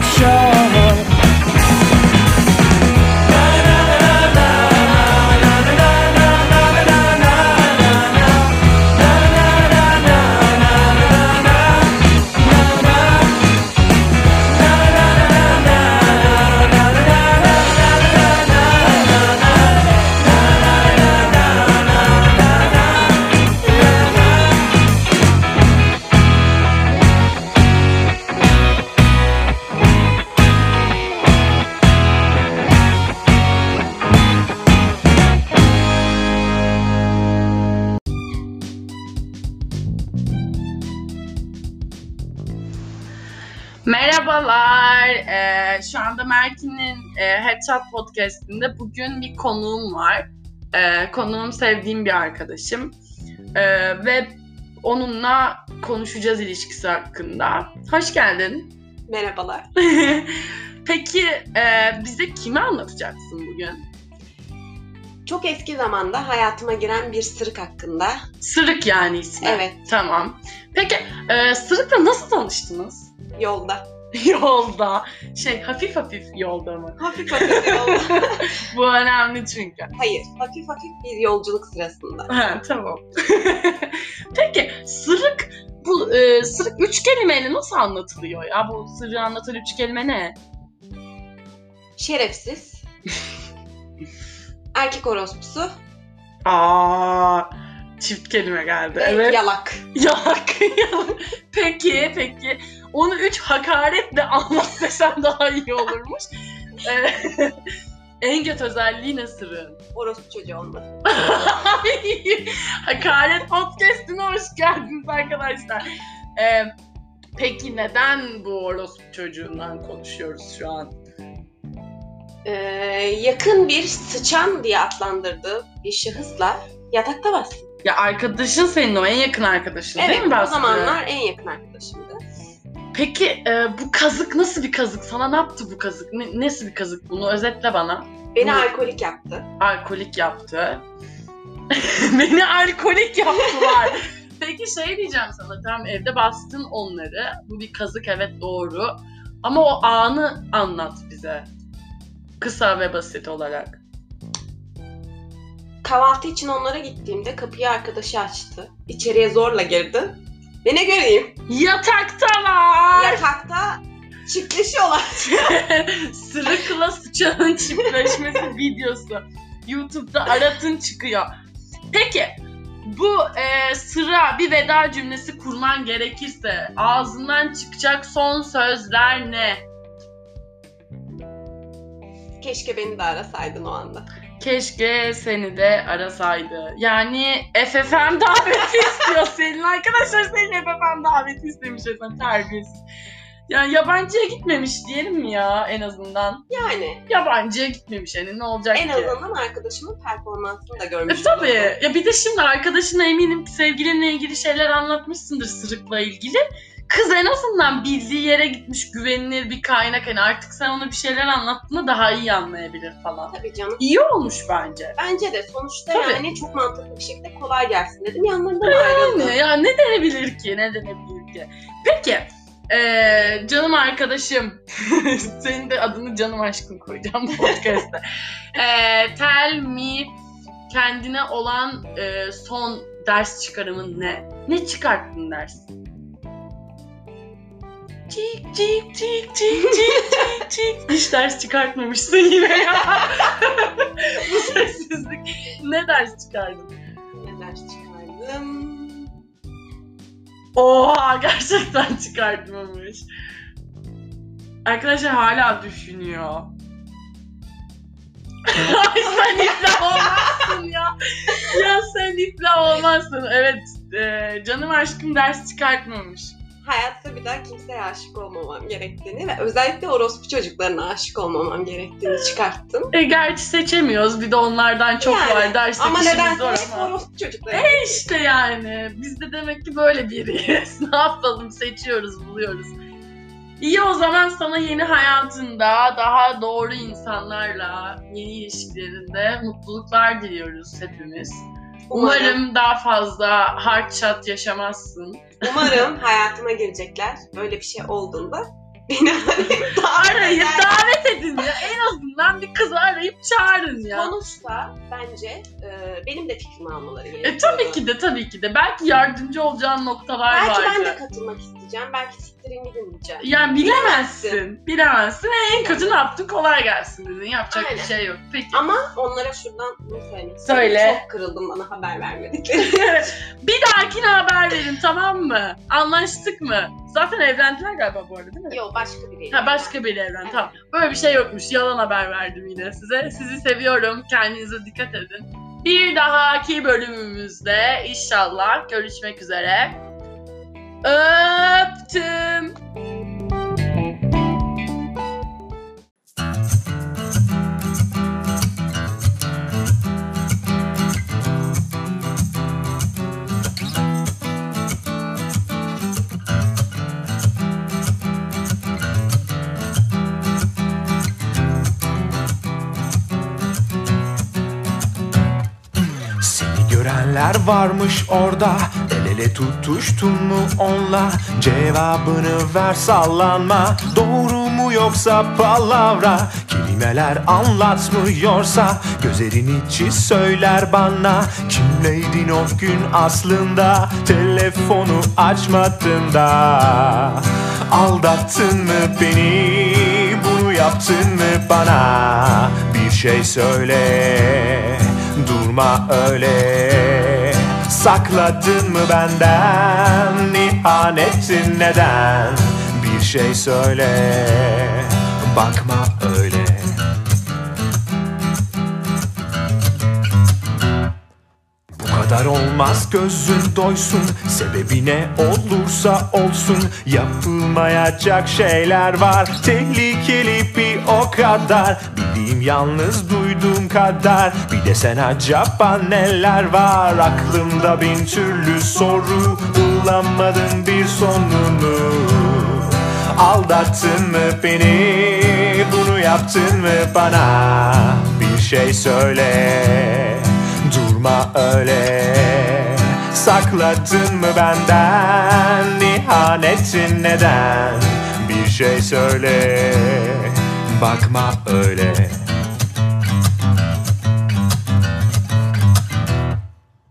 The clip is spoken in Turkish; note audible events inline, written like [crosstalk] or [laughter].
show. Merhabalar. Ee, şu anda Merkin'in e, Headshot Podcast'inde bugün bir konuğum var. Ee, konuğum sevdiğim bir arkadaşım. Ee, ve onunla konuşacağız ilişkisi hakkında. Hoş geldin. Merhabalar. [laughs] Peki e, bize kimi anlatacaksın bugün? Çok eski zamanda hayatıma giren bir sırık hakkında. Sırık yani ismi. Evet, Tamam. Peki e, Sırık'la nasıl tanıştınız? yolda. [laughs] Yolda. Şey hafif hafif yolda mı? Hafif hafif yolda. [laughs] Bu önemli çünkü. Hayır, hafif hafif bir yolculuk sırasında. Ha tamam. [laughs] Peki sırık bu e, sırık üç kelimeyle nasıl anlatılıyor ya? Bu sırrı anlatan üç kelime ne? Şerefsiz. Erkek orospusu. Aa çift kelime geldi. ve Evet. Yalak. [laughs] Yalak. yalak. peki peki. Onu üç hakaretle anlat [laughs] desem daha iyi olurmuş. E, [laughs] en kötü özelliği ne sırrın? Orospu çocuğu olması. Hakaret podcast'ine hoş geldiniz arkadaşlar. Ee, peki neden bu orospu çocuğundan konuşuyoruz şu an? Ee, yakın bir sıçan diye adlandırdığı bir şahısla yatakta bastım. Ya arkadaşın senin o en yakın arkadaşın değil Evet, mi o Basri? zamanlar en yakın arkadaşımdı. Peki e, bu kazık nasıl bir kazık? Sana ne yaptı bu kazık? Ne, nasıl bir kazık? Bunu özetle bana. Beni Bu- alkolik yaptı. Alkolik yaptı. [laughs] Beni alkolik yaptılar. [laughs] Peki şey diyeceğim sana. Tamam evde bastın onları. Bu bir kazık evet doğru. Ama o anı anlat bize. Kısa ve basit olarak. Kahvaltı için onlara gittiğimde kapıyı arkadaşı açtı. İçeriye zorla girdi. Ve ne göreyim? Yataktalar! Yatakta çiftleşiyorlar. [laughs] Sırıkla sıçanın çiftleşmesi videosu. YouTube'da aratın çıkıyor. Peki bu e, sıra bir veda cümlesi kurman gerekirse ağzından çıkacak son sözler ne? Keşke beni de arasaydın o anda. Keşke seni de arasaydı. Yani FFM daveti istiyor [laughs] senin. Arkadaşlar senin FFM daveti istemiş efendim terbiyesiz. Yani yabancıya gitmemiş diyelim mi ya en azından? Yani Yabancıya gitmemiş yani ne olacak en ki? azından arkadaşımın performansını da görmüş E tabii. olurdum. Ya bir de şimdi arkadaşına eminim ki sevgilinle ilgili şeyler anlatmışsındır sırıkla ilgili. Kız en azından bildiği yere gitmiş güvenilir bir kaynak. Hani artık sen ona bir şeyler anlattığında daha iyi anlayabilir falan. Tabii canım. İyi olmuş bence. Bence de sonuçta Tabii. yani çok mantıklı bir şekilde kolay gelsin dedim. Yanlarından ayrıldım. Yani, ya ne denebilir ki? Ne denebilir ki? Peki. eee, canım arkadaşım. [laughs] Senin de adını canım aşkım koyacağım bu podcast'te. [laughs] Eee tell me kendine olan eee, son ders çıkarımın ne? Ne çıkarttın ders? Cik cik cik cik cik cik cik. Hiç ders çıkartmamışsın yine ya. [laughs] bu sessizlik. Ne ders çıkardın? Ne ders çıkardım? Oha gerçekten çıkartmamış. Arkadaşlar hala düşünüyor. [laughs] Ay sen iflah olmazsın ya. Ya sen iflah olmazsın. Evet e, canım aşkım ders çıkartmamış. Hayatta bir daha kimseye aşık olmamam gerektiğini ve özellikle orospu çocuklarına aşık olmamam gerektiğini çıkarttım. E, gerçi seçemiyoruz. Bir de onlardan çok Yani, var. Ders Ama nedense zor hep ama. orospu çocukları. E işte yani. Biz de demek ki böyle biriyiz. [laughs] ne yapalım seçiyoruz, buluyoruz. İyi o zaman sana yeni hayatında daha doğru insanlarla yeni ilişkilerinde mutluluklar diliyoruz hepimiz. Umarım daha fazla hard shot yaşamazsın. Umarım hayatıma girecekler. Böyle bir şey olduğunda beni arayıp [laughs] davet edin ya. En azından bir kızı arayıp çağırın ya. Konuşsa bence e, benim de fikrimi almaları gerekiyor. E tabii ki de tabii ki de. Belki yardımcı olacağın noktalar Belki vardır. ben de katılmak isteyeceğim. Belki siktirin gidin diyeceğim. Yani bilemezsin. Bilemezsin. En kötü ne yaptın? Kolay gelsin dedin. Yapacak Aynen. bir şey yok. Peki. Ama onlara şuradan bunu söylemek Söyle. Çok kırıldım bana haber vermedikleri. [laughs] bir dahakine haber verin tamam mı? Anlaştık mı? Zaten evlendiler galiba bu arada değil mi? Yok başka biri. Ha başka bir evren Evet. tamam. Böyle bir şey yokmuş. Yalan haber verdim yine size. Sizi seviyorum. Kendinize dikkat edin. Bir dahaki bölümümüzde inşallah görüşmek üzere. Öptüm. Görenler varmış orada? El ele tutuştun mu onla Cevabını ver sallanma. Doğru mu yoksa palavra? Kelimeler anlatmıyorsa Gözlerin içi söyler bana. Kimleydin o gün aslında? Telefonu açmadın da. Aldattın mı beni? Bunu yaptın mı bana? Bir şey söyle Durma öyle. Sakladın mı benden? İhanetin neden? Bir şey söyle. Bakma öyle kadar olmaz gözün doysun. Sebebi ne olursa olsun Yapılmayacak şeyler var. Tehlikeli bir o kadar. Bildiğim yalnız duyduğum kadar. Bir de sen acaba neler var? Aklımda bin türlü soru Bulamadım bir sonunu. Aldattın mı beni? Bunu yaptın mı bana? Bir şey söyle Durma öyle. Sakladın mı benden İhanetin neden? Bir şey söyle. Bakma öyle